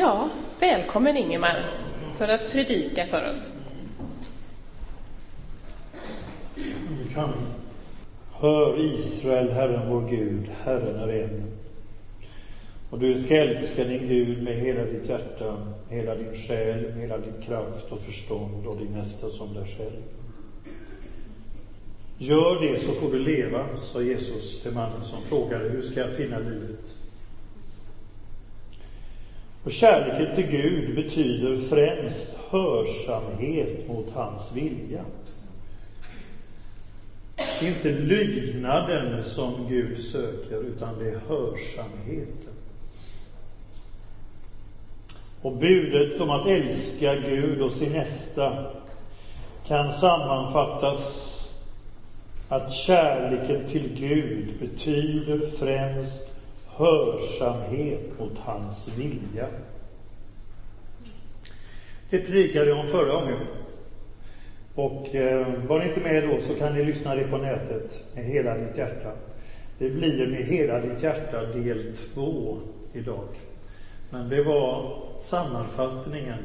Ja, välkommen Ingemar för att predika för oss. Vi kan. Hör Israel, Herren vår Gud, Herren är en. Och du ska älska din Gud med hela ditt hjärta, hela din själ, med hela din kraft och förstånd och din nästa som dig själv. Gör det så får du leva, sa Jesus till mannen som frågade, hur ska jag finna liv? Och kärleken till Gud betyder främst hörsamhet mot hans vilja. Det är inte lydnaden som Gud söker, utan det är hörsamheten. Och budet om att älska Gud och sin nästa kan sammanfattas att kärleken till Gud betyder främst hörsamhet mot hans vilja. Det predikade jag om förra gången. Och eh, var ni inte med då så kan ni lyssna det på nätet med hela ditt hjärta. Det blir med hela ditt hjärta del två idag. Men det var sammanfattningen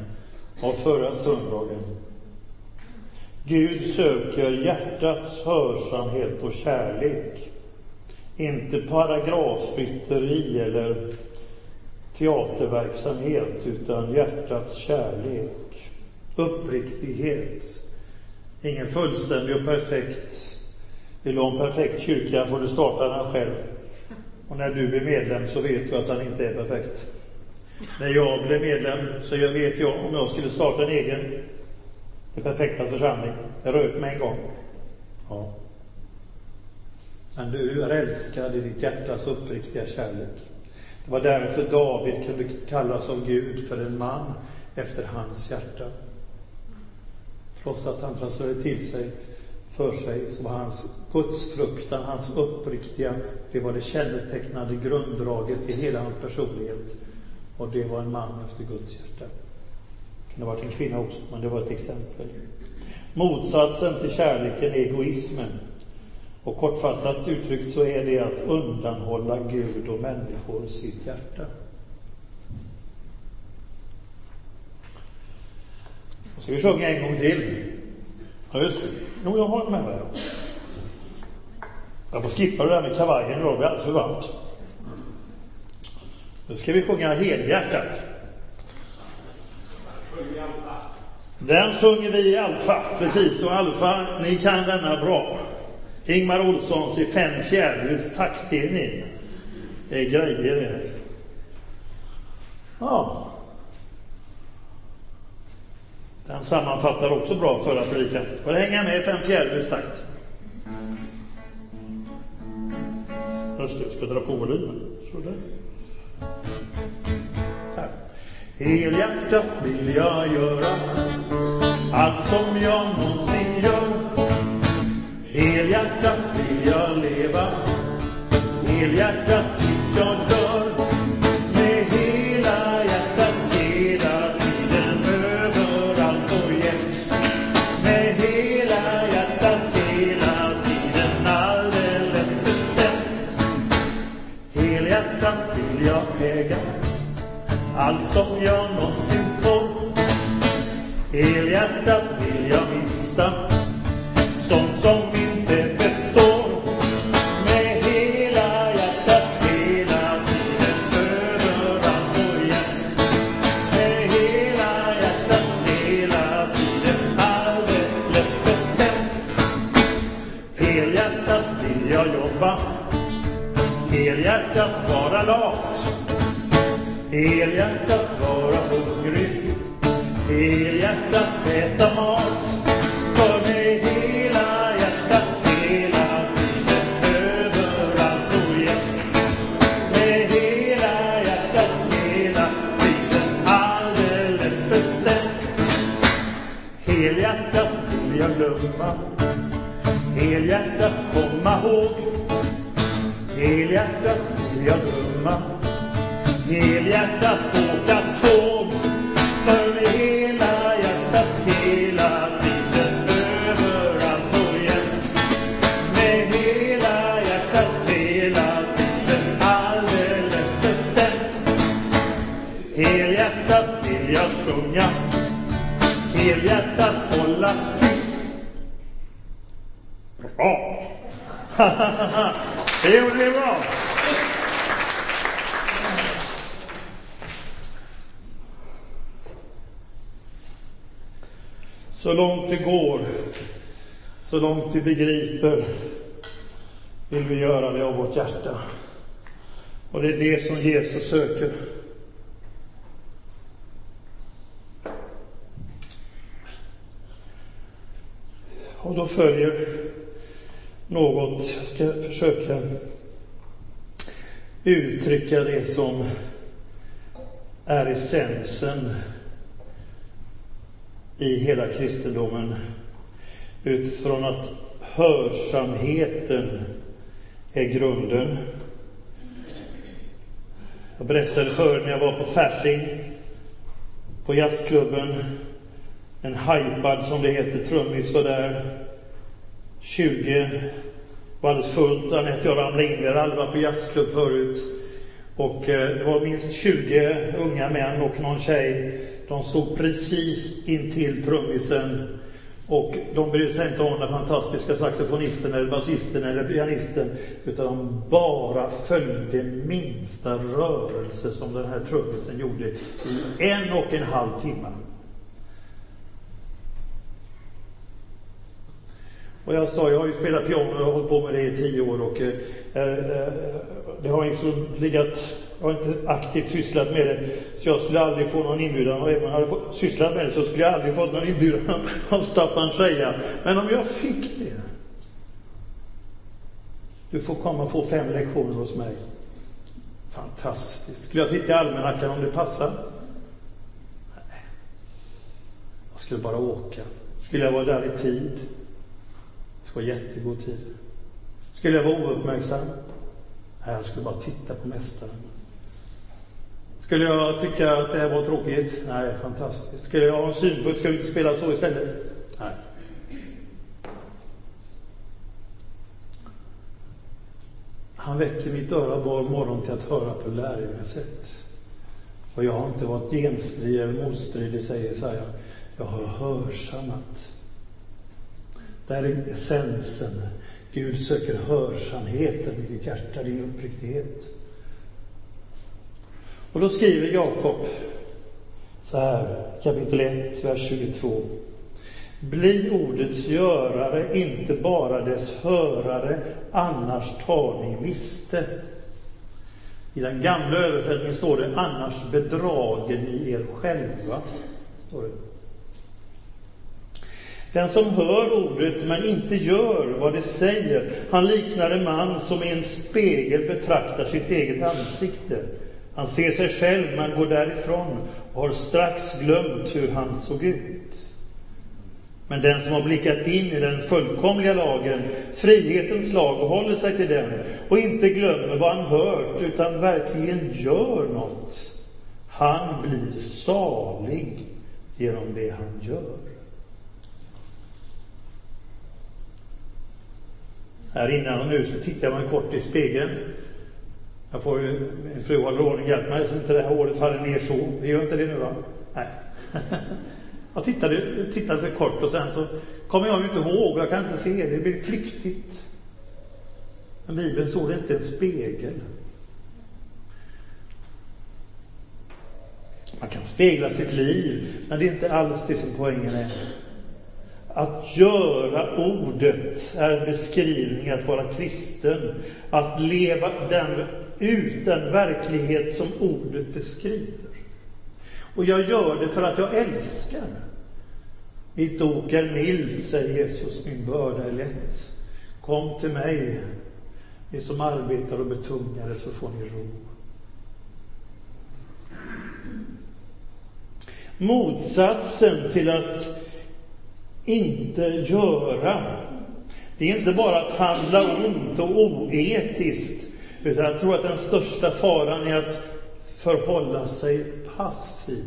av förra söndagen. Gud söker hjärtats hörsamhet och kärlek. Inte paragrafrytteri eller teaterverksamhet, utan hjärtats kärlek. Uppriktighet. Ingen fullständig och perfekt. Vill du ha en perfekt kyrka får du starta den själv. Och när du blir medlem så vet du att den inte är perfekt. När jag blev medlem så vet jag om jag skulle starta en egen, det perfekta församling. Jag rök med en gång. Ja. Men du är älskad i ditt hjärtas uppriktiga kärlek. Det var därför David kunde kallas som Gud för en man efter hans hjärta. Trots att han trasslade till sig för sig så var hans gudsfruktan, hans uppriktiga, det var det kännetecknande grunddraget i hela hans personlighet. Och det var en man efter Guds hjärta. Det kunde ha varit en kvinna också, men det var ett exempel. Motsatsen till kärleken är egoismen. Och kortfattat uttryckt så är det att undanhålla Gud och människor sitt hjärta. Ska vi sjunga en gång till? Ja, just det. Jo, jag har med mig. Jag får skippa det där med kavajen idag, det blir alldeles för varmt. Nu ska vi sjunga helhjärtat. Den sjunger vi i Alfa, precis. Och Alfa, ni kan denna bra. Ingmar Olssons i fem fjärdedels taktdelning. Det är grejer det. Ja. Den sammanfattar också bra förra predikan. Får hänga med i fem fjärdedels takt. Just det, jag ska dra på volymen. Sådär. Här. Helhjärtat vill jag göra allt som jag någonsin gör Helhjärtat vill jag leva. Helhjärtat tills jag dör helhjärtat vi begriper, vill vi göra det av vårt hjärta. Och det är det som Jesus söker. Och då följer något, jag ska försöka uttrycka det som är essensen i hela kristendomen utifrån att hörsamheten är grunden. Jag berättade förut när jag var på Fasching, på jazzklubben. En hajpad, som det heter, trummis var där. 20 var alldeles fullt. Anette och jag ramlade in. Vi hade aldrig varit på jazzklubb förut. Och eh, det var minst 20 unga män och någon tjej. De stod precis intill trummisen. Och de brydde sig inte om den fantastiska saxofonisten eller basisten eller pianisten. Utan de bara följde minsta rörelse som den här trummisen gjorde i en och en halv timme. Och jag sa, jag har ju spelat piano och hållit på med det i tio år och eh, eh, det har liksom legat, jag har inte aktivt sysslat med det, så jag skulle aldrig få någon inbjudan och även om jag hade fått, sysslat med det så skulle jag aldrig fått någon inbjudan av Staffan Scheja. Men om jag fick det, du får komma och få fem lektioner hos mig. Fantastiskt. Skulle jag titta i almanackan om det passar? Nej. Jag skulle bara åka. Skulle jag vara där i tid? Det var jättegod tid. Skulle jag vara ouppmärksam? Nej, jag skulle bara titta på Mästaren. Skulle jag tycka att det här var tråkigt? Nej, fantastiskt. Skulle jag ha en synpunkt? Ska vi inte spela så istället? Nej. Han väcker mitt öra var morgon till att höra på lärjungasätt. Och jag har inte varit genstridig eller motstridig, säger Jesaja. Jag har hörsammat där är essensen. Gud söker hörsamheten i ditt hjärta, din uppriktighet. Och då skriver Jakob så här, kapitel 1, vers 22. Bli ordets görare, inte bara dess hörare, annars tar ni miste. I den gamla översättningen står det, annars bedrager ni er själva. Står det. Den som hör ordet men inte gör vad det säger, han liknar en man som i en spegel betraktar sitt eget ansikte. Han ser sig själv men går därifrån och har strax glömt hur han såg ut. Men den som har blickat in i den fullkomliga lagen, frihetens lag, och håller sig till den och inte glömmer vad han hört utan verkligen gör något, han blir salig genom det han gör. Här innan och nu så tittar man kort i spegeln. Jag får ju, min fru håller ordning, hjälp mig så inte det här håret faller ner så. Det gör inte det nu va? Nej. Jag tittade, tittade kort och sen så kommer jag inte ihåg, jag kan inte se det, det blir flyktigt. Men Bibeln såg det inte en spegel. Man kan spegla sitt liv, men det är inte alls det som poängen är. Att göra ordet är en beskrivning att vara kristen. Att leva den, ut den verklighet som ordet beskriver. Och jag gör det för att jag älskar. Mitt ok är mild, säger Jesus, min börda är lätt. Kom till mig, ni som arbetar och betungade, så får ni ro. Motsatsen till att inte göra. Det är inte bara att handla ont och oetiskt, utan jag tror att den största faran är att förhålla sig passiv.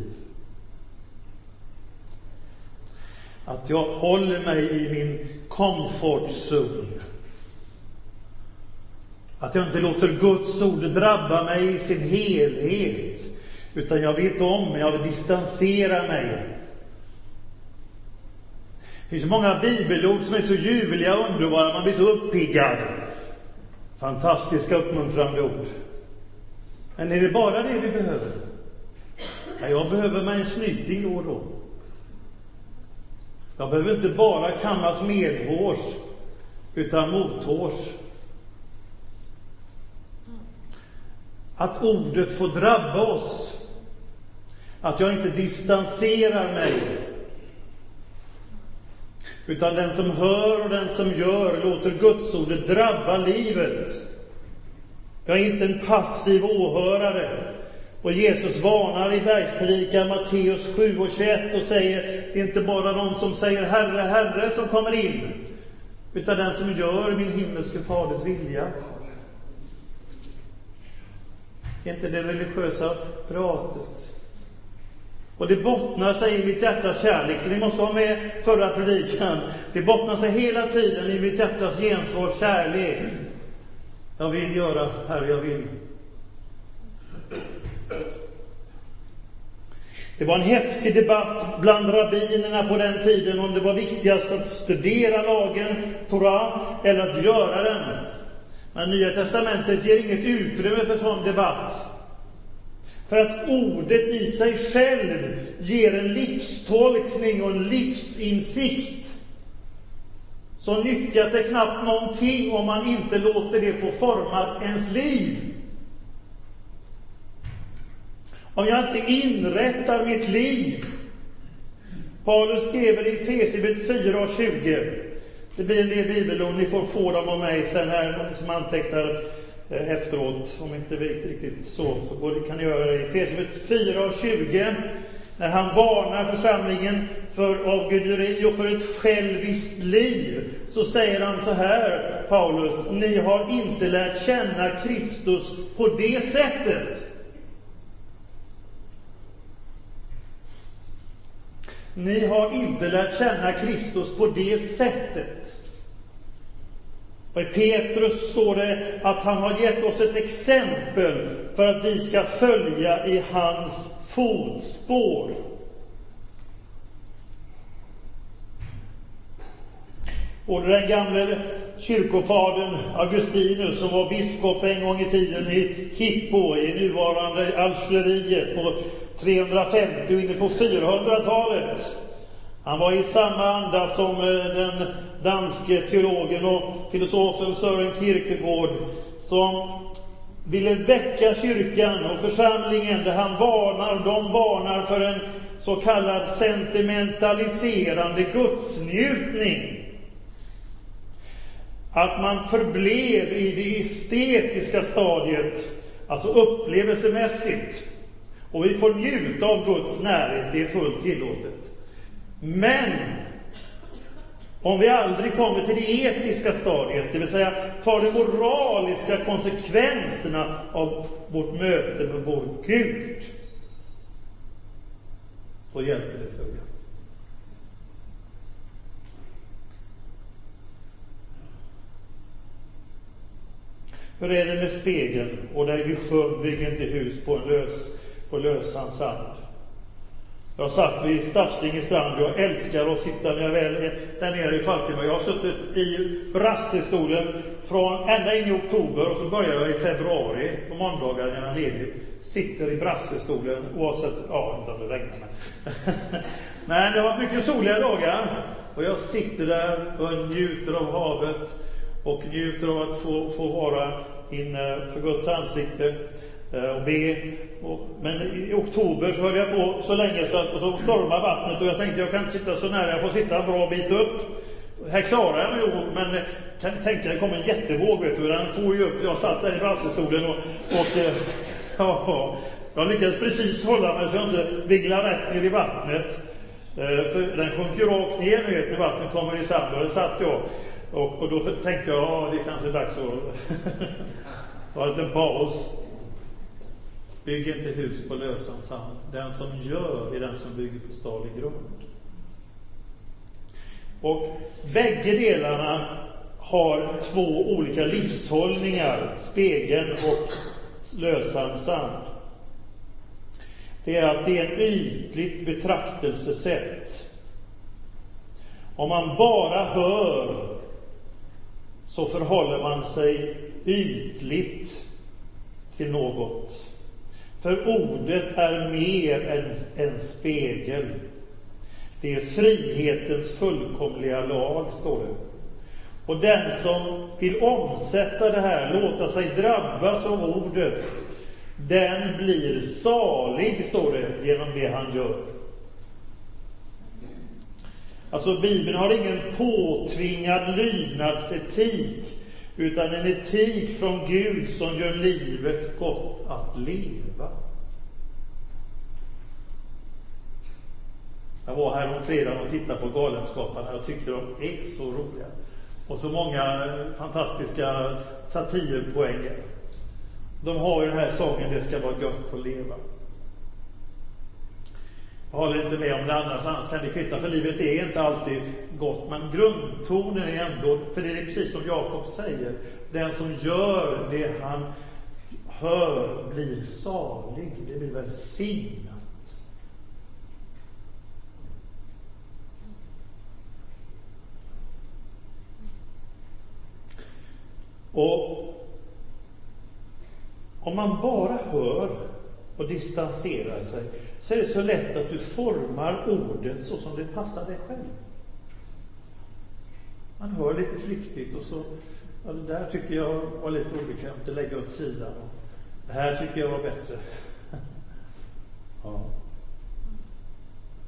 Att jag håller mig i min comfort zone. Att jag inte låter Guds ord drabba mig i sin helhet, Utan jag vet om, men jag vill distansera mig. Det finns många bibelord som är så ljuvliga och underbara, man blir så uppiggad. Fantastiska uppmuntrande ord. Men är det bara det vi behöver? Ja, jag behöver mig en snyting då och då. Jag behöver inte bara kammas medhårs, utan mothårs. Att ordet får drabba oss. Att jag inte distanserar mig. Utan den som hör och den som gör låter Gudsordet drabba livet. Jag är inte en passiv åhörare. Och Jesus varnar i bergspredikan Matteus 7 och 21 och säger, det är inte bara de som säger Herre, Herre som kommer in, utan den som gör min himmelske faders vilja. Det är inte det religiösa pratet. Och det bottnar sig i mitt hjärtas kärlek, så ni måste ha med förra predikan. Det bottnar sig hela tiden i mitt hjärtas gensvar, kärlek. Jag vill göra, Herre, jag vill. Det var en häftig debatt bland rabbinerna på den tiden om det var viktigast att studera lagen, Torah, eller att göra den. Men Nya Testamentet ger inget utrymme för sån debatt. För att ordet i sig själv ger en livstolkning och en livsinsikt. Så nyttjar det knappt någonting om man inte låter det få forma ens liv. Om jag inte inrättar mitt liv. Paulus skriver i Efesierbrevet 4 och 20. Det blir en del bibelord, ni får få dem av mig sen här, som antecknar Eh, efteråt. Om inte riktigt så, så kan ni göra det. Efesierbrevet 4 och 20. När han varnar församlingen för avguderi och för ett själviskt liv, så säger han så här, Paulus, ni har inte lärt känna Kristus på det sättet. Ni har inte lärt känna Kristus på det sättet. Och i Petrus står det att han har gett oss ett exempel för att vi ska följa i hans fotspår. Och den gamle kyrkofadern Augustinus, som var biskop en gång i tiden i Hippo, i nuvarande Algeriet, på 350 och inne på 400-talet. Han var i samma anda som eh, den danske teologen och filosofen Sören Kierkegaard, som ville väcka kyrkan och församlingen, där han varnar, de varnar för en så kallad sentimentaliserande gudsnjutning. Att man förblev i det estetiska stadiet, alltså upplevelsemässigt. Och vi får njuta av Guds närhet, det är fullt tillåtet. Men om vi aldrig kommer till det etiska stadiet, det vill säga tar de moraliska konsekvenserna av vårt möte med vår Gud, så hjälper det föga. Hur är det med spegeln? Och där vi sjöng bygger inte hus på en lös på lösan sand. Jag satt vid Stafsinge strand jag älskar att sitta när jag väl är där nere i Falkenberg. Jag har suttit i brassestolen från ända in i oktober och så börjar jag i februari på måndagar när jag är ledig. Sitter i brassestolen oavsett, ja, inte om det regnar men. men det har varit mycket soliga dagar och jag sitter där och njuter av havet och njuter av att få, få vara inne för Guds ansikte. Eh, och be. men i oktober så höll jag på så länge så, att, och så stormade vattnet och jag tänkte jag kan inte sitta så nära, jag får sitta en bra bit upp. Här klarar jag mig nog, men eh, kan ni tänka det kom en jättevåg vet du, den for ju upp, jag satt där i brassestolen och, och eh, ja, jag lyckades precis hålla mig så jag inte vinglade rätt ner i vattnet. För den sjönk ju rakt ner vet, när vattnet kommer i sand och där satt jag. Och, och då tänkte jag, ja det är kanske är dags att ta en liten paus. Bygg inte hus på lösan sand. Den som gör är den som bygger på stadig grund. Och bägge delarna har två olika livshållningar, spegeln och lösan sand. det är att det är ett ytligt betraktelsesätt. Om man bara hör så förhåller man sig ytligt till något. För ordet är mer än en spegel. Det är frihetens fullkomliga lag, står det. Och den som vill omsätta det här, låta sig drabbas av ordet, den blir salig, står det, genom det han gör. Alltså, Bibeln har ingen påtvingad lydnadsetik, utan en etik från Gud som gör livet gott att leva. Jag var här om fredagen och tittade på Galenskaparna. Jag tycker de är så roliga. Och så många eh, fantastiska satirpoänger. De har ju den här sången Det ska vara gött att leva. Jag håller inte med om det annars, annars kan det kvitta, för livet är inte alltid gott. Men grundtonen är ändå, för det är precis som Jakob säger, den som gör det han hör blir salig, det blir välsignat. Och om man bara hör och distanserar sig så är det så lätt att du formar ordet så som det passar dig själv. Man hör lite flyktigt och så, ja, det där tycker jag var lite obekvämt, att lägga åt sidan. Det här tycker jag var bättre. ja.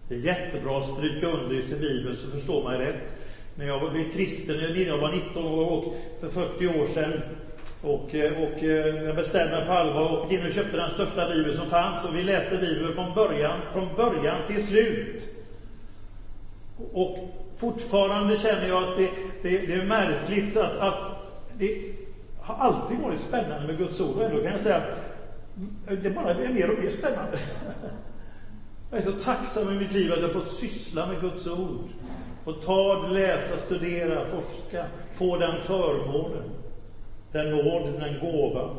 Det är jättebra att stryka under i sin bibel så förstår man rätt när jag blev kristen, när jag var 19 år och för 40 år sedan. Och, eh, och eh, jag bestämde mig på allvar och gick in och köpte den största bibeln som fanns. Och vi läste Bibeln från början, från början till slut. Och fortfarande känner jag att det, det, det är märkligt att, att det har alltid varit spännande med Guds ord. Och ändå kan jag säga att det bara blir mer och mer spännande. Jag är så tacksam i mitt liv att jag fått syssla med Guds ord. Få ta, läsa, studera, forska, få den förmånen, den nåd, den gåva.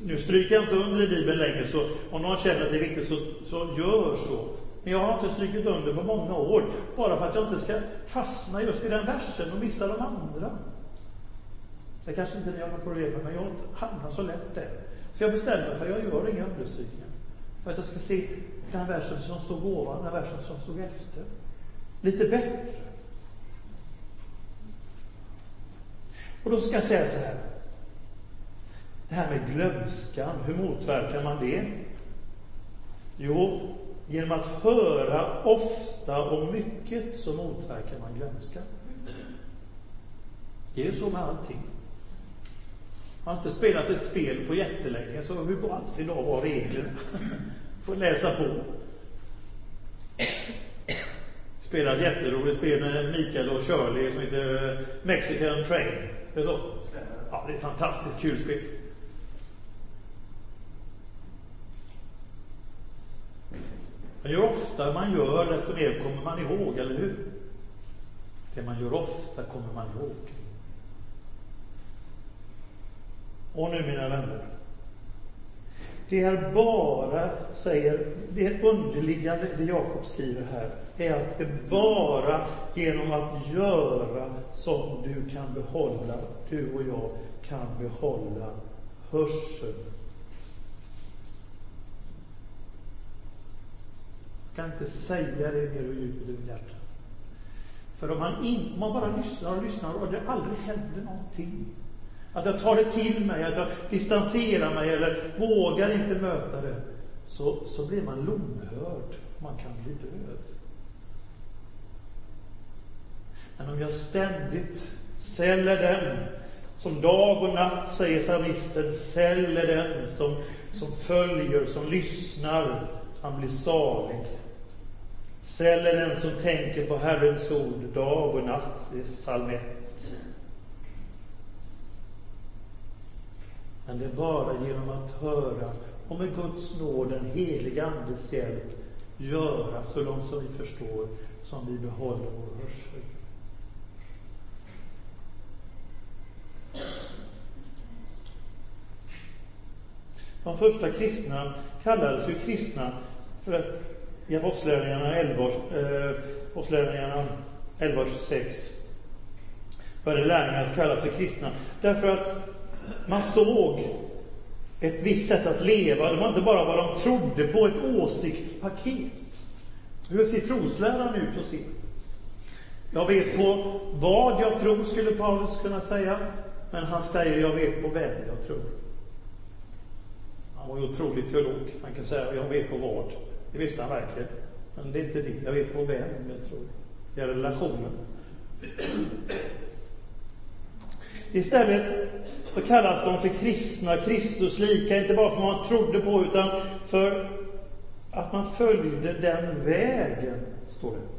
Nu stryker jag inte under i Bibeln längre, så om någon känner att det är viktigt, så, så gör så. Men jag har inte strukit under på många år, bara för att jag inte ska fastna just i den versen och missa de andra. Det kanske inte ni har något problem med, men jag hamnar så lätt där. Så jag bestämmer mig för att jag gör inga understrykningar. För att jag ska se den versen som stod ovan, den versen som stod efter lite bättre. Och då ska jag säga så här. Det här med glömskan, hur motverkar man det? Jo, genom att höra ofta och mycket så motverkar man glömskan. Det är ju så med allting. Jag har inte spelat ett spel på jättelänge, så hur på alls idag var reglerna? Får läsa på spelat jätteroligt spel med Mikael och Shirley som heter Mexican Train. Det är så? Ja, det är ett fantastiskt kul spel. Men ju oftare man gör, desto mer kommer man ihåg, eller hur? Det man gör ofta kommer man ihåg. Och nu, mina vänner. Det är bara, säger, det är underliggande, det Jakob skriver här, är att det bara genom att göra som du kan behålla, du och jag kan behålla hörseln. Jag kan inte säga det mer ur djupet ur hjärtat. För om man, in, om man bara lyssnar och lyssnar och det aldrig händer någonting, att jag tar det till mig, att jag distanserar mig eller vågar inte möta det, så, så blir man lomhörd. Man kan bli döv. Men om jag ständigt säljer den, som dag och natt, säger psalmisten, säljer den som, som följer, som lyssnar, han blir salig. Säljer den som tänker på Herrens ord dag och natt, i psalm 1. Men det är bara genom att höra och med Guds nåd, den heliga Andes hjälp, göra så långt som vi förstår, som vi behåller vår hörsel. De första kristna kallades ju kristna För att i Apostlagärningarna 11, eh, Apostlagärningarna 11.26 började lärjungarna kallas för kristna. Därför att man såg ett visst sätt att leva. Det var inte bara vad de trodde på, ett åsiktspaket. Hur ser trosläran ut hos er? Jag vet på vad jag tror, skulle Paulus kunna säga. Men han säger, jag vet på vem jag tror. Han var ju otrolig teolog. Han kan säga, jag vet på vad. Det visste han verkligen. Men det är inte det. Jag vet på vem jag tror. Det är relationen. Istället så kallas de för kristna, Kristuslika, inte bara för vad man trodde på, utan för att man följde den vägen, står det.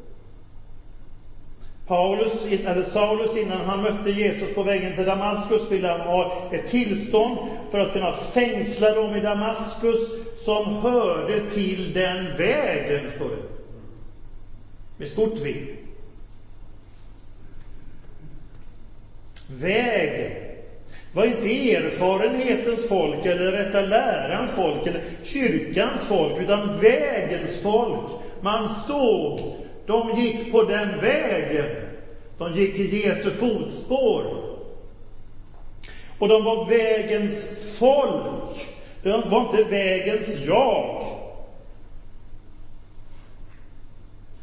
Paulus, eller Saulus, innan han mötte Jesus på vägen till Damaskus, ville han ha ett tillstånd för att kunna fängsla dem i Damaskus som hörde till den vägen, står det. Med stort V. Vägen var inte erfarenhetens folk, eller rätta lärans folk, eller kyrkans folk, utan vägens folk. Man såg, de gick på den vägen. De gick i Jesu fotspår. Och de var vägens folk. De var inte vägens jag.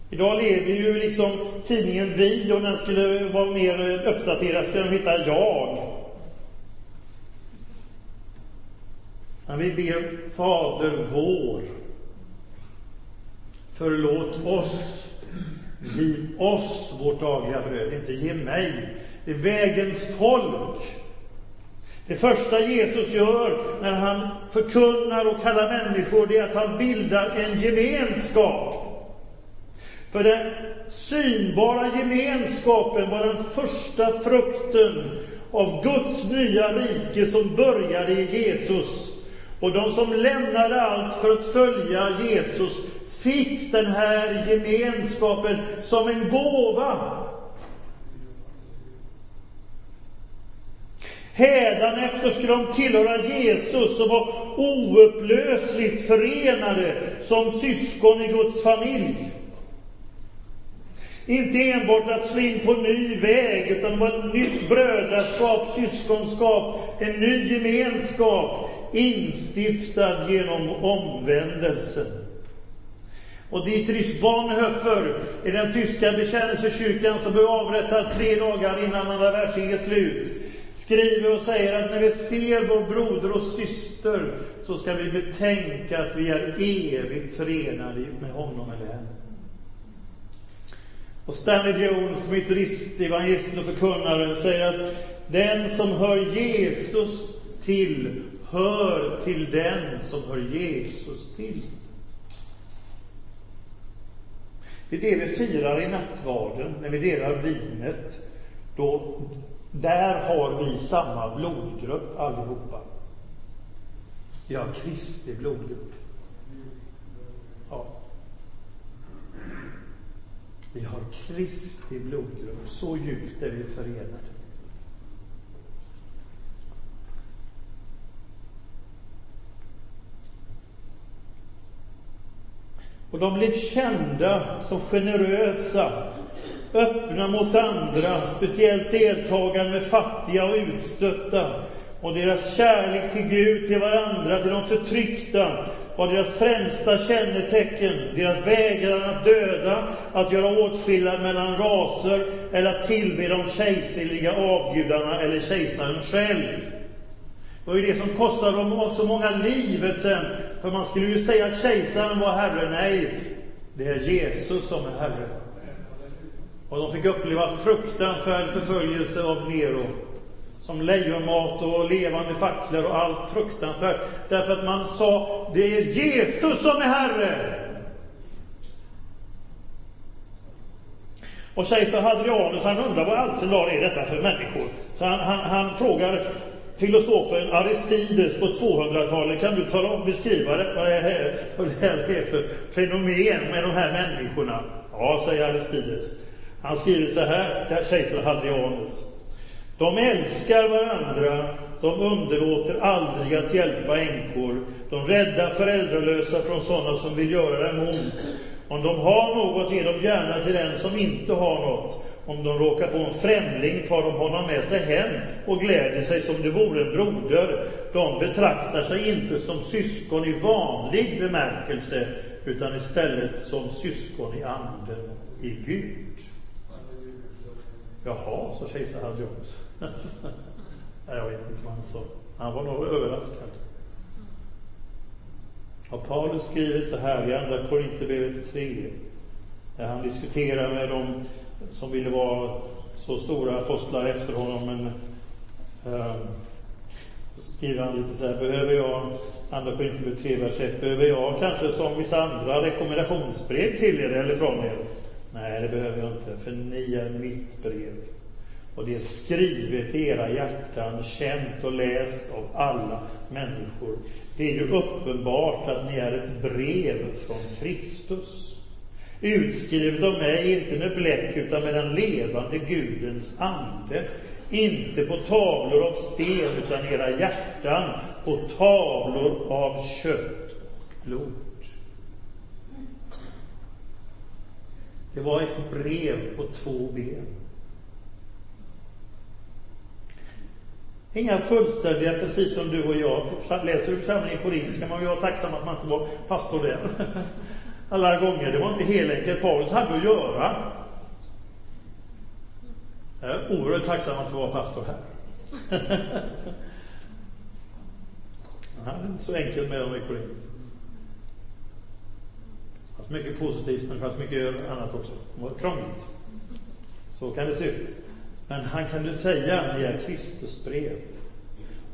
Idag lever ju liksom tidningen Vi, om den skulle vara mer uppdaterad skulle den heta Jag. Men vi ber Fader vår. Förlåt oss. Giv oss vårt dagliga bröd, inte ge mig. Det är vägens folk. Det första Jesus gör när han förkunnar och kallar människor, det är att han bildar en gemenskap. För den synbara gemenskapen var den första frukten av Guds nya rike som började i Jesus. Och de som lämnade allt för att följa Jesus fick den här gemenskapen som en gåva. Hädanefter skulle de tillhöra Jesus och vara oupplösligt förenade som syskon i Guds familj. Inte enbart att slå in på en ny väg, utan det var ett nytt brödraskap, syskonskap, en ny gemenskap, instiftad genom omvändelsen. Och Dietrich Bonhoeffer i den tyska bekännelsekyrkan som blev avrättad tre dagar innan andra världskrigets slut skriver och säger att när vi ser vår broder och syster så ska vi betänka att vi är evigt förenade med honom eller henne. Och Stanley Jones, metodist, evangelisten och förkunnaren, säger att den som hör Jesus till hör till den som hör Jesus till. Det är det vi firar i nattvarden, när vi delar vinet. Då, där har vi samma blodgrupp allihopa. Vi har Kristi blodgrupp. Ja. Vi har Kristi blodgrupp. Så djupt är vi förenade. Och de blev kända som generösa, öppna mot andra, speciellt deltagande med fattiga och utstötta. Och deras kärlek till Gud, till varandra, till de förtryckta var deras främsta kännetecken. Deras vägran att döda, att göra åtskillnad mellan raser eller att tillbe de kejserliga avgudarna eller kejsaren själv. Det var ju det som kostade dem så många livet sen. För man skulle ju säga att kejsaren var herre. Nej, det är Jesus som är herre. Och de fick uppleva fruktansvärd förföljelse av Nero. Som lejonmat och levande facklor och allt fruktansvärt. Därför att man sa, det är Jesus som är herre. Och kejsar Hadrianus, han undrar vad all är detta för människor? Så han, han, han frågar filosofen Aristides på 200-talet, kan du tala om, beskriva det, vad det, här, vad det här är för fenomen med de här människorna? Ja, säger Aristides. Han skriver så här, kejsar Hadrianus. De älskar varandra, de underlåter aldrig att hjälpa änkor, De räddar föräldralösa från sådana som vill göra dem ont. Om de har något ger de gärna till den som inte har något. Om de råkar på en främling tar de honom med sig hem och gläder sig som det vore en broder. De betraktar sig inte som syskon i vanlig bemärkelse, utan istället som syskon i anden, i Gud. Jaha, sa kejsar Hal Jones. Jag vet inte vad han sa. Han var nog överraskad. Och Paulus skriver så här i Andra Korinthierbrevet 3, när han diskuterar med dem som ville vara så stora apostlar efter honom. Men eh, skriver han lite så här, behöver jag, Andra Korinthierbrevet 3, vers 1, behöver jag kanske som vissa andra rekommendationsbrev till er eller från er? Nej, det behöver jag inte, för ni är mitt brev. Och det är skrivet i era hjärtan, känt och läst av alla människor. Det är ju uppenbart att ni är ett brev från Kristus. Utskrivet av mig, inte med bläck, utan med den levande Gudens ande. Inte på tavlor av sten, utan era hjärtan på tavlor av kött och blod. Det var ett brev på två ben. Inga fullständiga, precis som du och jag. Läser du församlingen i Korinth ska man ju vara tacksam att man inte var pastor där. Alla gånger. Det var inte helt enkelt. Paulus hade att göra. Jag är oerhört tacksam att få vara pastor här. Det är inte så enkelt med dem i Korint. Det fanns mycket positivt, men det fanns mycket annat också. Det var krångligt. Så kan det se ut. Men han kunde säga, ni är Kristusbrev.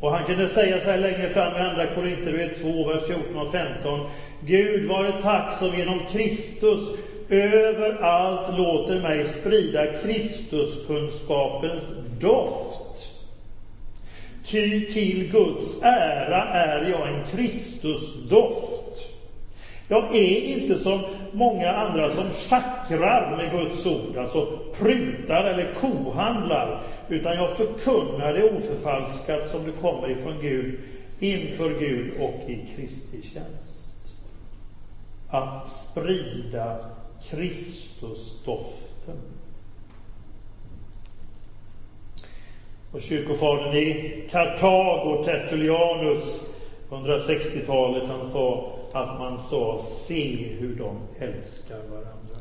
Och han kunde säga så här längre fram i Andra Korinthierbrevet 2, vers 14 och 15. Gud vare tack som genom Kristus överallt låter mig sprida Kristuskunskapens doft. Ty till Guds ära är jag en Kristusdoft. Jag är inte som många andra som schackrar med Guds ord, alltså prutar eller kohandlar, utan jag förkunnar det oförfalskat som det kommer ifrån Gud, inför Gud och i Kristi tjänst. Att sprida Kristusdoften. Och kyrkofadern i Kartago, Tertullianus, 160-talet, han sa att man sa se hur de älskar varandra.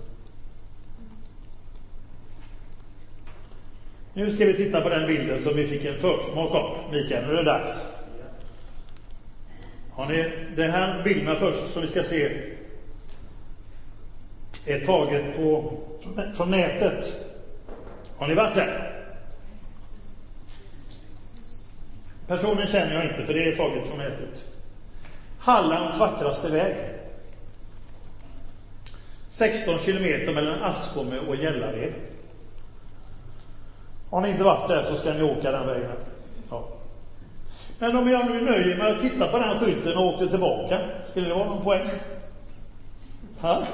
Nu ska vi titta på den bilden som vi fick en försmak av. Mikael, nu är det dags. Har ni den här bilderna först som vi ska se är taget på, från nätet. Har ni varit där? Personen känner jag inte, för det är taget från nätet. Hallands vackraste väg. 16 kilometer mellan Askome och Gällared. Har ni inte varit där så ska ni åka den vägen. Ja. Men om jag nu nöjer mig att titta på den skylten och åkte tillbaka, skulle det vara någon poäng? Ha?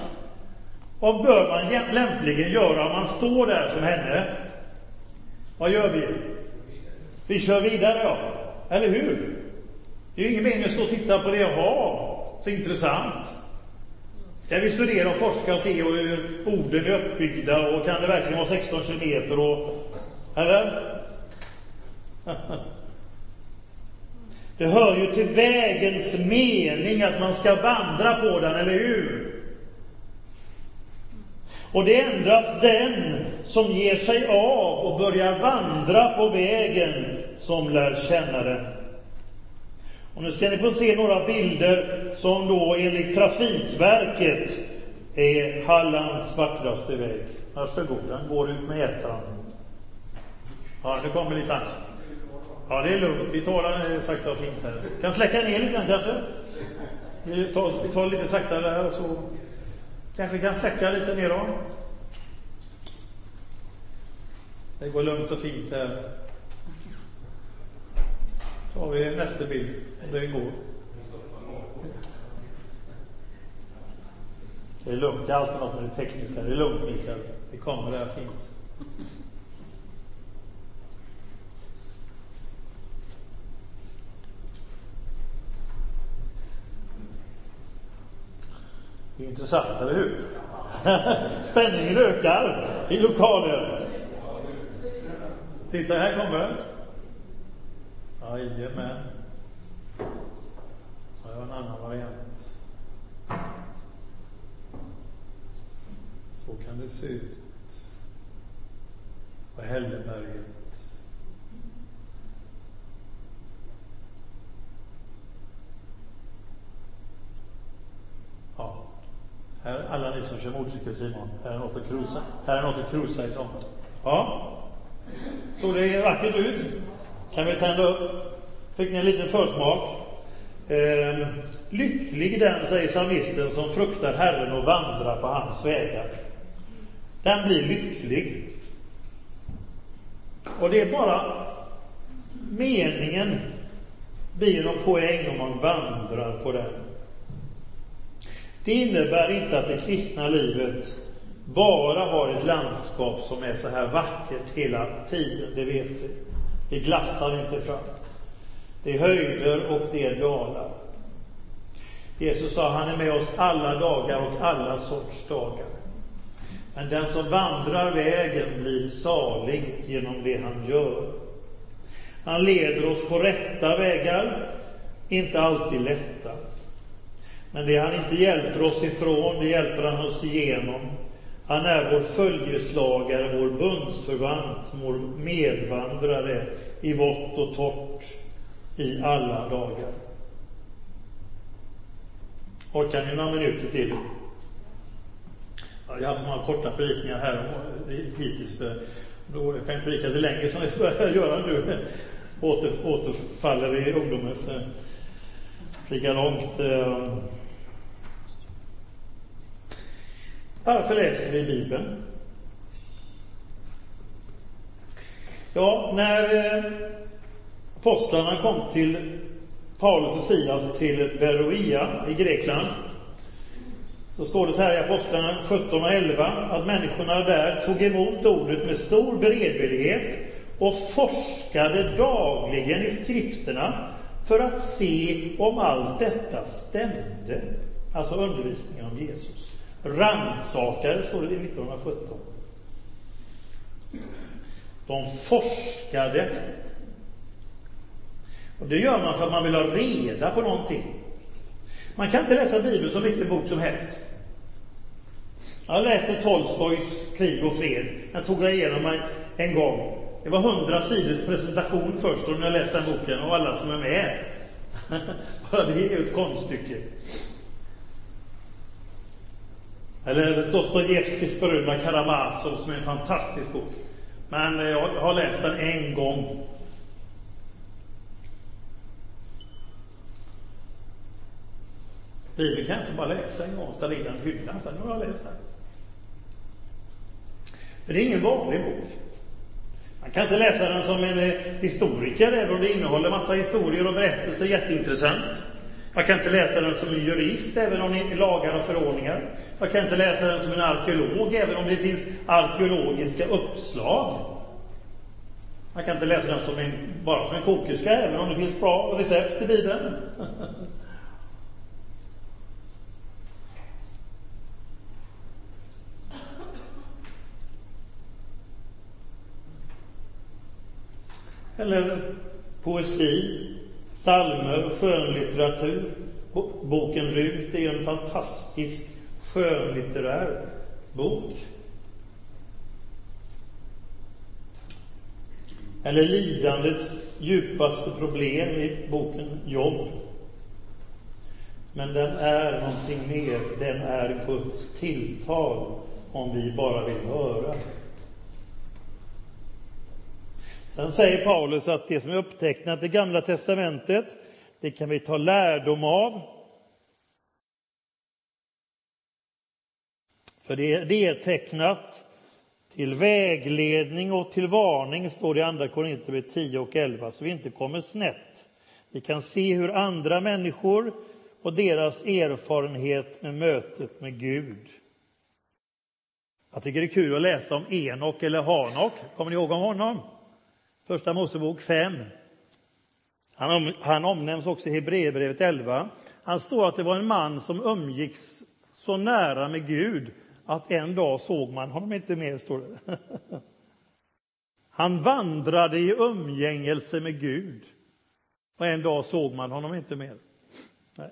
Vad bör man lämpligen göra om man står där som henne? Vad gör vi? Vi kör vidare, ja. Eller hur? Det är ju ingen mening att stå och titta på det. Jaha, så intressant. Ska vi studera och forska och se hur orden är uppbyggda och kan det verkligen vara 16 kilometer och... Eller? Det hör ju till vägens mening att man ska vandra på den, eller hur? Och det är endast den som ger sig av och börjar vandra på vägen som lär känna den. Och nu ska ni få se några bilder som då enligt Trafikverket är Hallands vackraste väg. Varsågod, den går ut med ettan. Ja, det kommer lite annat. Ja, det är lugnt. Vi tar den eh, sakta och fint här. Kan släcka ner lite grann kanske? Vi tar, vi tar lite saktare här så kanske kan släcka lite neråt. Det går lugnt och fint här. Då har vi nästa bild, om det går. Det är lugnt, det är alltid något med det tekniska. Det är lugnt Mikael, det kommer där fint. Det är intressant, eller hur? Spänningen ökar i lokalen. Titta, här kommer den. Jajamän. Jag har en annan variant. Så kan det se ut. På Hälleberget. Ja. Här, alla ni som kör motorcykel Simon, här är något att cruisa. Här är något att cruisa i sommar. Ja. Så det vackert ut. Kan vi tända upp? Fick ni en liten försmak? Eh, lycklig den, säger psalmisten, som fruktar Herren och vandrar på hans vägar. Den blir lycklig. Och det är bara meningen blir någon poäng om man vandrar på den. Det innebär inte att det kristna livet bara har ett landskap som är så här vackert hela tiden, det vet vi. Det glassar inte fram. Det är höjder och det är dalar. Jesus sa han är med oss alla dagar och alla sorts dagar. Men den som vandrar vägen blir salig genom det han gör. Han leder oss på rätta vägar, inte alltid lätta. Men det han inte hjälper oss ifrån, det hjälper han oss igenom. Han är vår följeslagare, vår bundsförvant, vår medvandrare i vått och torrt i alla dagar. Orkar ni några minuter till? Jag har haft så många korta predikningar här hittills. Eh, då kan jag predika lite längre som jag börjar göra nu. Åter, återfaller i ungdomens eh, lika långt. Eh. Varför läser vi Bibeln? Ja, när eh, apostlarna kom till Paulus och Silas till Beroia i Grekland så står det så här i Apostlarna 17 och 11 att människorna där tog emot ordet med stor beredvillighet och forskade dagligen i skrifterna för att se om allt detta stämde. Alltså undervisningen om Jesus. Rannsakare, står det i 1917. De forskade. Och det gör man för att man vill ha reda på någonting. Man kan inte läsa Bibeln som vilken bok som helst. Jag läste Tolstojs Krig och fred. Den tog jag igenom mig en gång. Det var hundra sidors presentation först när jag läste den boken och alla som är med. Bara det är ju ett konststycke. Eller Dostojevskijs berömda Karamazov som är en fantastisk bok. Men eh, jag har läst den en gång. Bibeln kan jag inte bara läsa en gång ställa in den i hyllan, sen har jag läst den. För det är ingen vanlig bok. Man kan inte läsa den som en eh, historiker, även om det innehåller massa historier och berättelser, jätteintressant. Jag kan inte läsa den som en jurist, även om det är lagar och förordningar. Jag kan inte läsa den som en arkeolog, även om det finns arkeologiska uppslag. Man kan inte läsa den som en, bara som en kokerska, även om det finns bra recept i Bibeln. Eller poesi, psalmer, skönlitteratur. Boken Rut är en fantastisk skönlitterär bok. Eller lidandets djupaste problem i boken Jobb. Men den är någonting mer. Den är Guds tilltal om vi bara vill höra. Sen säger Paulus att det som är upptecknat i Gamla testamentet, det kan vi ta lärdom av. För det, det är tecknat till vägledning och till varning, står det i Andra Korinthierbrevet 10 och 11, så vi inte kommer snett. Vi kan se hur andra människor och deras erfarenhet med mötet med Gud. Jag tycker det är kul att läsa om Enok eller Hanok. Kommer ni ihåg om honom? Första Mosebok 5. Han, om, han omnämns också i Hebreerbrevet 11. Han står att det var en man som umgicks så nära med Gud att en dag såg man honom inte mer, står det. Han vandrade i umgängelse med Gud och en dag såg man honom inte mer. Nej.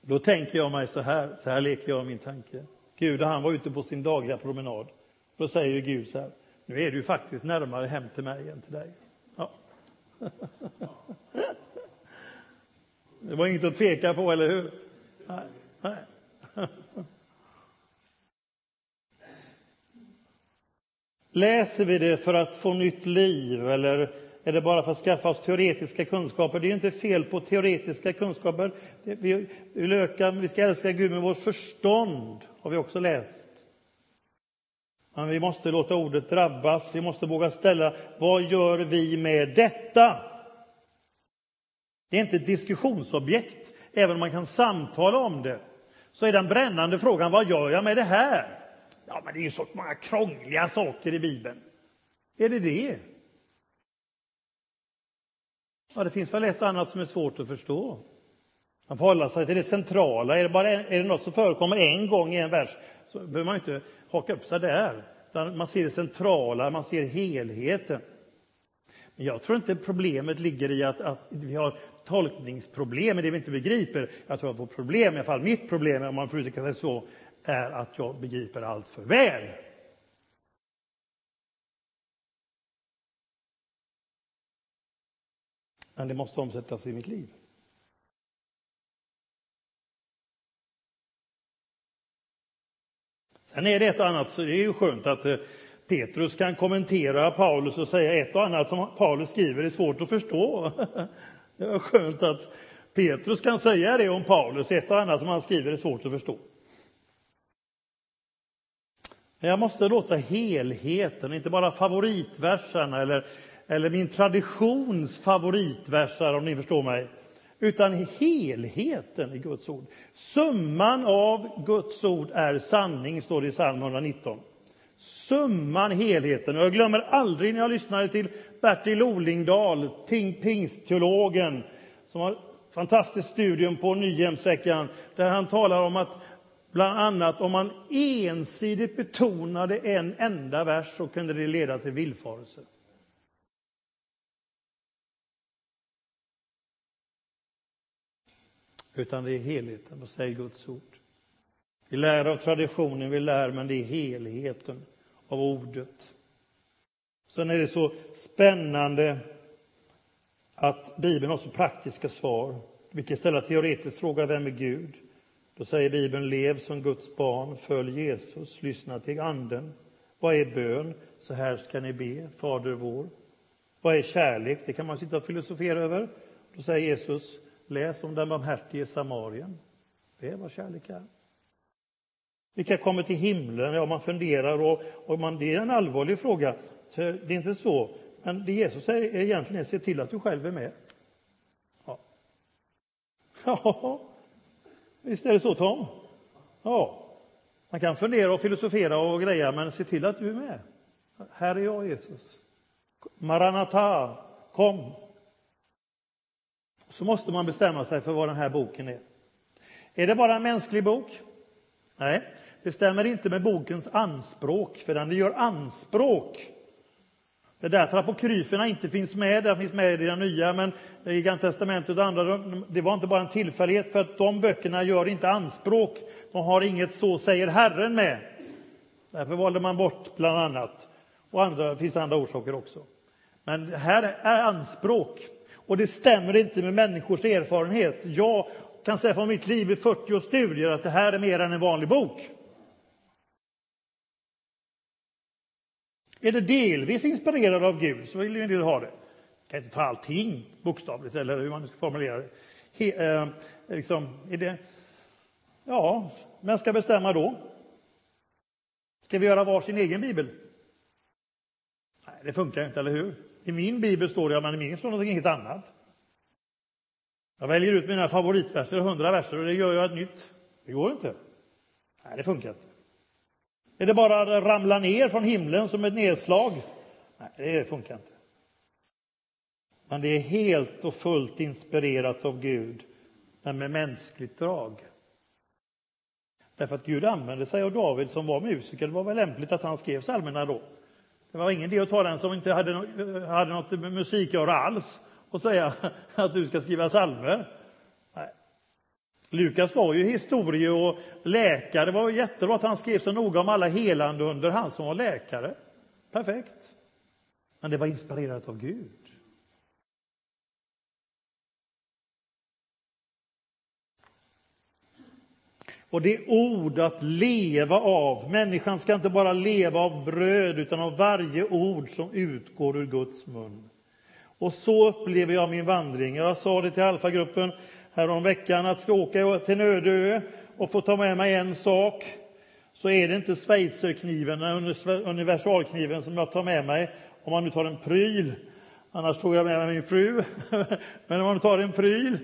Då tänker jag mig så här, så här leker jag min tanke. Gud han var ute på sin dagliga promenad. Då säger Gud så här, nu är du faktiskt närmare hem till mig än till dig. Ja. Det var inget att tveka på, eller hur? Nej. Nej. Läser vi det för att få nytt liv eller är det bara för att skaffa oss teoretiska kunskaper? Det är inte fel på teoretiska kunskaper. Vi vill öka, vi ska älska Gud med vårt förstånd, har vi också läst. Men vi måste låta ordet drabbas. Vi måste våga ställa, vad gör vi med detta? Det är inte ett diskussionsobjekt, även om man kan samtala om det. Så är den brännande frågan, vad gör jag med det här? Ja, men det är ju så många krångliga saker i Bibeln. Är det det? Ja, det finns väl ett och annat som är svårt att förstå. Man får hålla sig till det centrala. Är det, bara, är det något som förekommer en gång i en vers så behöver man inte haka upp sig där. Utan man ser det centrala, man ser helheten. Men jag tror inte problemet ligger i att, att vi har tolkningsproblem i det vi inte begriper. Jag tror att vårt problem, i alla fall mitt problem, om man får uttrycka sig så, är att jag begriper allt för väl. Men det måste omsättas i mitt liv. Sen är det ett och annat, så det är ju skönt att eh, Petrus kan kommentera Paulus och säga ett och annat som Paulus skriver är svårt att förstå. Det var skönt att Petrus kan säga det om Paulus, ett och annat som han skriver är svårt att förstå. Men jag måste låta helheten, inte bara favoritverserna eller, eller min traditions favoritversar, om ni förstår mig, utan helheten i Guds ord. Summan av Guds ord är sanning, står det i psalm 119. Summan, helheten. Och jag glömmer aldrig när jag lyssnade till Bertil Olingdal, pingstteologen, som har fantastiskt studium på Nyhemsveckan, där han talar om att bland annat om man ensidigt betonade en enda vers så kunde det leda till villfarelse. Utan det är helheten, vad säger Guds ord? Vi lär av traditionen, vi lär, men det är helheten av ordet. Sen är det så spännande att Bibeln har så praktiska svar. Vi kan ställa teoretisk fråga, vem är Gud? Då säger Bibeln, lev som Guds barn, följ Jesus, lyssna till Anden. Vad är bön? Så här ska ni be, Fader vår. Vad är kärlek? Det kan man sitta och filosofera över. Då säger Jesus, läs om den barmhärtige Samarien. Det är vad kärlek är. Vilka kommer till himlen? Ja, man funderar och, och man, det är en allvarlig fråga. Så det är inte så. Men det Jesus säger är egentligen är se till att du själv är med. Ja. ja. Visst är det så, Tom? Ja. Man kan fundera och filosofera och greja, men se till att du är med. Här är jag, Jesus. Maranata, kom. Så måste man bestämma sig för vad den här boken är. Är det bara en mänsklig bok? Nej, det stämmer inte med bokens anspråk, för den gör anspråk. Det är därför apokryferna inte finns med, den finns med i den nya, men i Gamla testamentet och andra, det var inte bara en tillfällighet, för att de böckerna gör inte anspråk. De har inget så säger Herren med. Därför valde man bort bland annat. Och andra, det finns andra orsaker också. Men här är anspråk. Och det stämmer inte med människors erfarenhet. Jag kan säga från mitt liv i 40 års studier att det här är mer än en vanlig bok. Är det delvis inspirerad av Gud så vill ju en del ha det. Jag kan inte ta allting bokstavligt, eller hur man nu ska formulera det. He, eh, liksom, är det ja, vem ska bestämma då? Ska vi göra var sin egen bibel? Nej, det funkar inte, eller hur? I min bibel står det, men i min står något helt annat. Jag väljer ut mina favoritverser, hundra verser, och det gör jag ett nytt. Det går inte. Nej, det funkar inte. Är det bara att ramla ner från himlen som ett nedslag? Nej, det funkar inte. Men det är helt och fullt inspirerat av Gud, men med mänskligt drag. Därför att Gud använde sig av David som var musiker. Det var väl lämpligt att han skrev psalmerna då. Det var ingen idé att ta den som inte hade, hade något med musik att göra alls och säga att du ska skriva psalmer. Nej. Lukas var ju historie och läkare. Det var jättebra att han skrev så noga om alla helande under han som var läkare. Perfekt. Men det var inspirerat av Gud. Och det är ord att leva av. Människan ska inte bara leva av bröd utan av varje ord som utgår ur Guds mun. Och så upplever jag min vandring. Jag sa det till Alfagruppen veckan att ska jag åka till en öde ö och få ta med mig en sak så är det inte schweizerkniven, universalkniven som jag tar med mig om man nu tar en pryl. Annars tog jag med mig min fru. Men om man tar en pryl,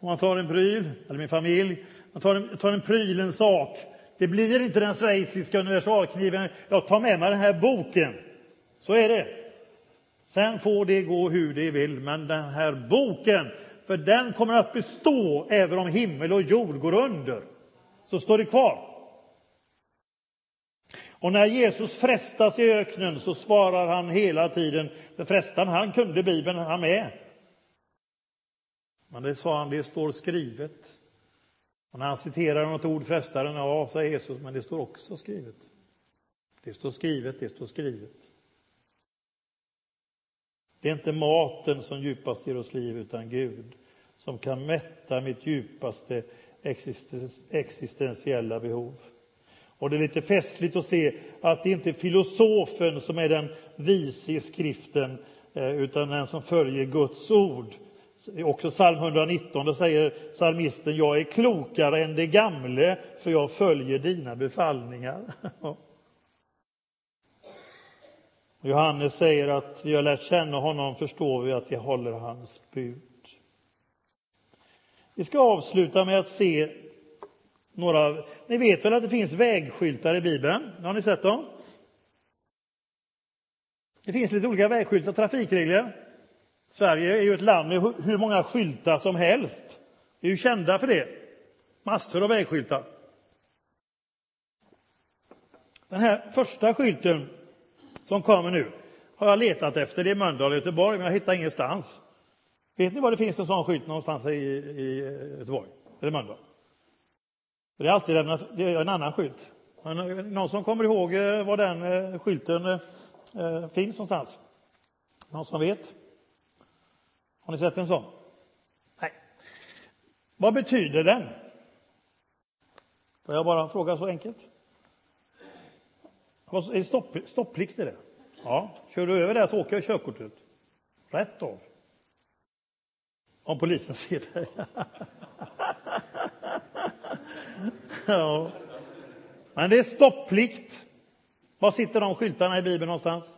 om man tar en pryl, eller min familj, jag tar en, tar en pryl, en sak. Det blir inte den schweiziska universalkniven. Jag tar med mig den här boken. Så är det. Sen får det gå hur det vill, men den här boken, för den kommer att bestå även om himmel och jord går under. Så står det kvar. Och när Jesus frestas i öknen så svarar han hela tiden, för frestan han kunde Bibeln han med. Men det sa han, det står skrivet. Och när han citerar något ord frestar den, ja, säger Jesus, men det står också skrivet. Det står skrivet, det står skrivet. Det är inte maten som djupast ger oss liv, utan Gud som kan mätta mitt djupaste existentiella behov. Och det är lite festligt att se att det inte är filosofen som är den vise i skriften, eh, utan den som följer Guds ord. Också psalm 119, då säger psalmisten, jag är klokare än det gamle, för jag följer dina befallningar. Johannes säger att vi har lärt känna honom, förstår vi att vi håller hans bud. Vi ska avsluta med att se några... Ni vet väl att det finns vägskyltar i Bibeln? Har ni sett dem? Det finns lite olika vägskyltar, trafikregler. Sverige är ju ett land med hur många skyltar som helst. Vi är ju kända för det. Massor av vägskyltar. Den här första skylten som kommer nu har jag letat efter. Det är Mölndal och Göteborg, men jag hittar ingenstans. Vet ni var det finns en sån skylt någonstans i, i Göteborg? Eller Mölndal? Det är alltid lämnat, det är en annan skylt. Eh, någon som kommer ihåg eh, var den eh, skylten finns någonstans? Någon som vet? Har ni sett en sån? Nej. Vad betyder den? Får jag bara fråga så enkelt? Är det stopp, stopplikt i det? Ja. Kör du över det så åker körkortet. Rätt av. Om polisen ser dig. ja. Men det är stopplikt. Var sitter de skyltarna i Bibeln någonstans?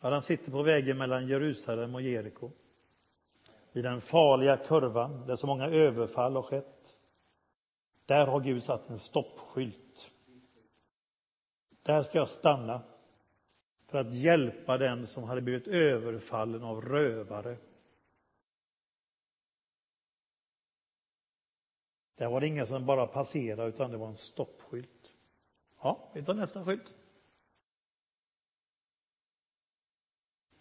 Ja, den sitter på vägen mellan Jerusalem och Jeriko. I den farliga kurvan där så många överfall har skett. Där har Gud satt en stoppskylt. Där ska jag stanna för att hjälpa den som hade blivit överfallen av rövare. Där var det ingen som bara passerade, utan det var en stoppskylt. Ja, vi tar nästa skylt.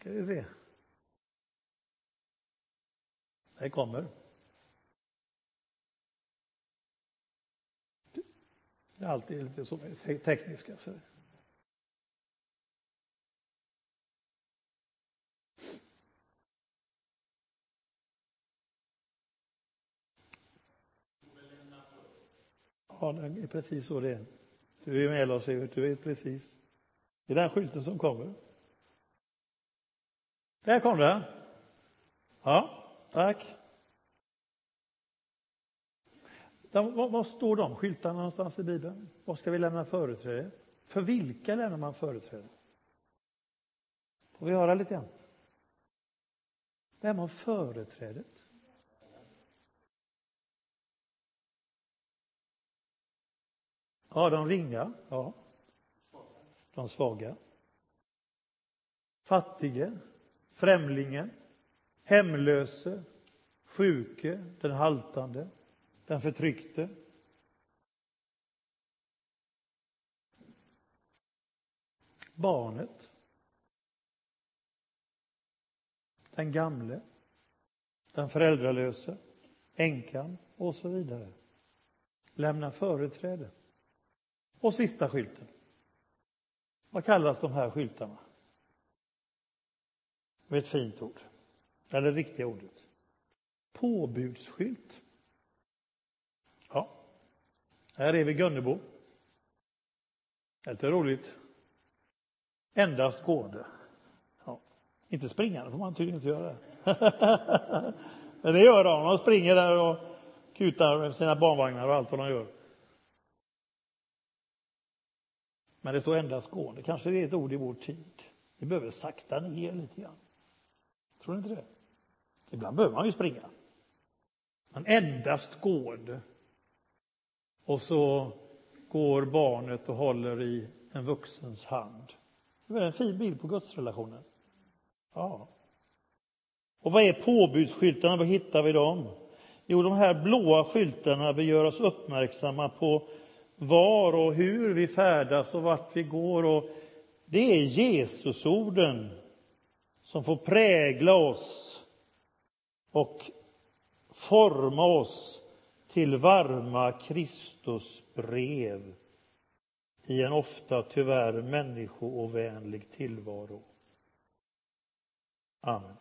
Ska vi se. Det kommer. Det är alltid lite så med tekniska. Så. Ja, det är precis så det är. Du är med oss, du vet precis. Det är den skylten som kommer. Där kom det. Ja, tack. Var, står de skyltarna någonstans i Bibeln? Vad ska vi lämna företräde? För vilka lämnar man företräde? Får vi höra lite grann? Vem har företrädet? Ja, de ringa. Ja. De svaga. Fattige främlingen, hemlöse, sjuke, den haltande, den förtryckte. Barnet. Den gamle. Den föräldralöse. Änkan och så vidare. Lämna företräde. Och sista skylten. Vad kallas de här skyltarna? Med ett fint ord. Eller det riktiga ordet. Påbudsskylt. Ja, här är vi Gunnebo. Lite roligt. Endast gående. Ja. Inte springande får man tydligen inte göra. Men det gör de. De springer där och kutar med sina barnvagnar och allt vad de gör. Men det står endast gående. Kanske det är ett ord i vår tid. Vi behöver sakta ner lite grann. Tror ni inte det? Ibland behöver man ju springa. Men endast gående. Och så går barnet och håller i en vuxens hand. Det är en fin bild på gudsrelationen. Ja. Och vad är påbudsskyltarna? Var hittar vi dem? Jo, de här blåa skyltarna vill göra oss uppmärksamma på var och hur vi färdas och vart vi går. Och det är Jesusorden som får prägla oss och forma oss till varma Kristusbrev i en ofta tyvärr människoovänlig tillvaro. Amen.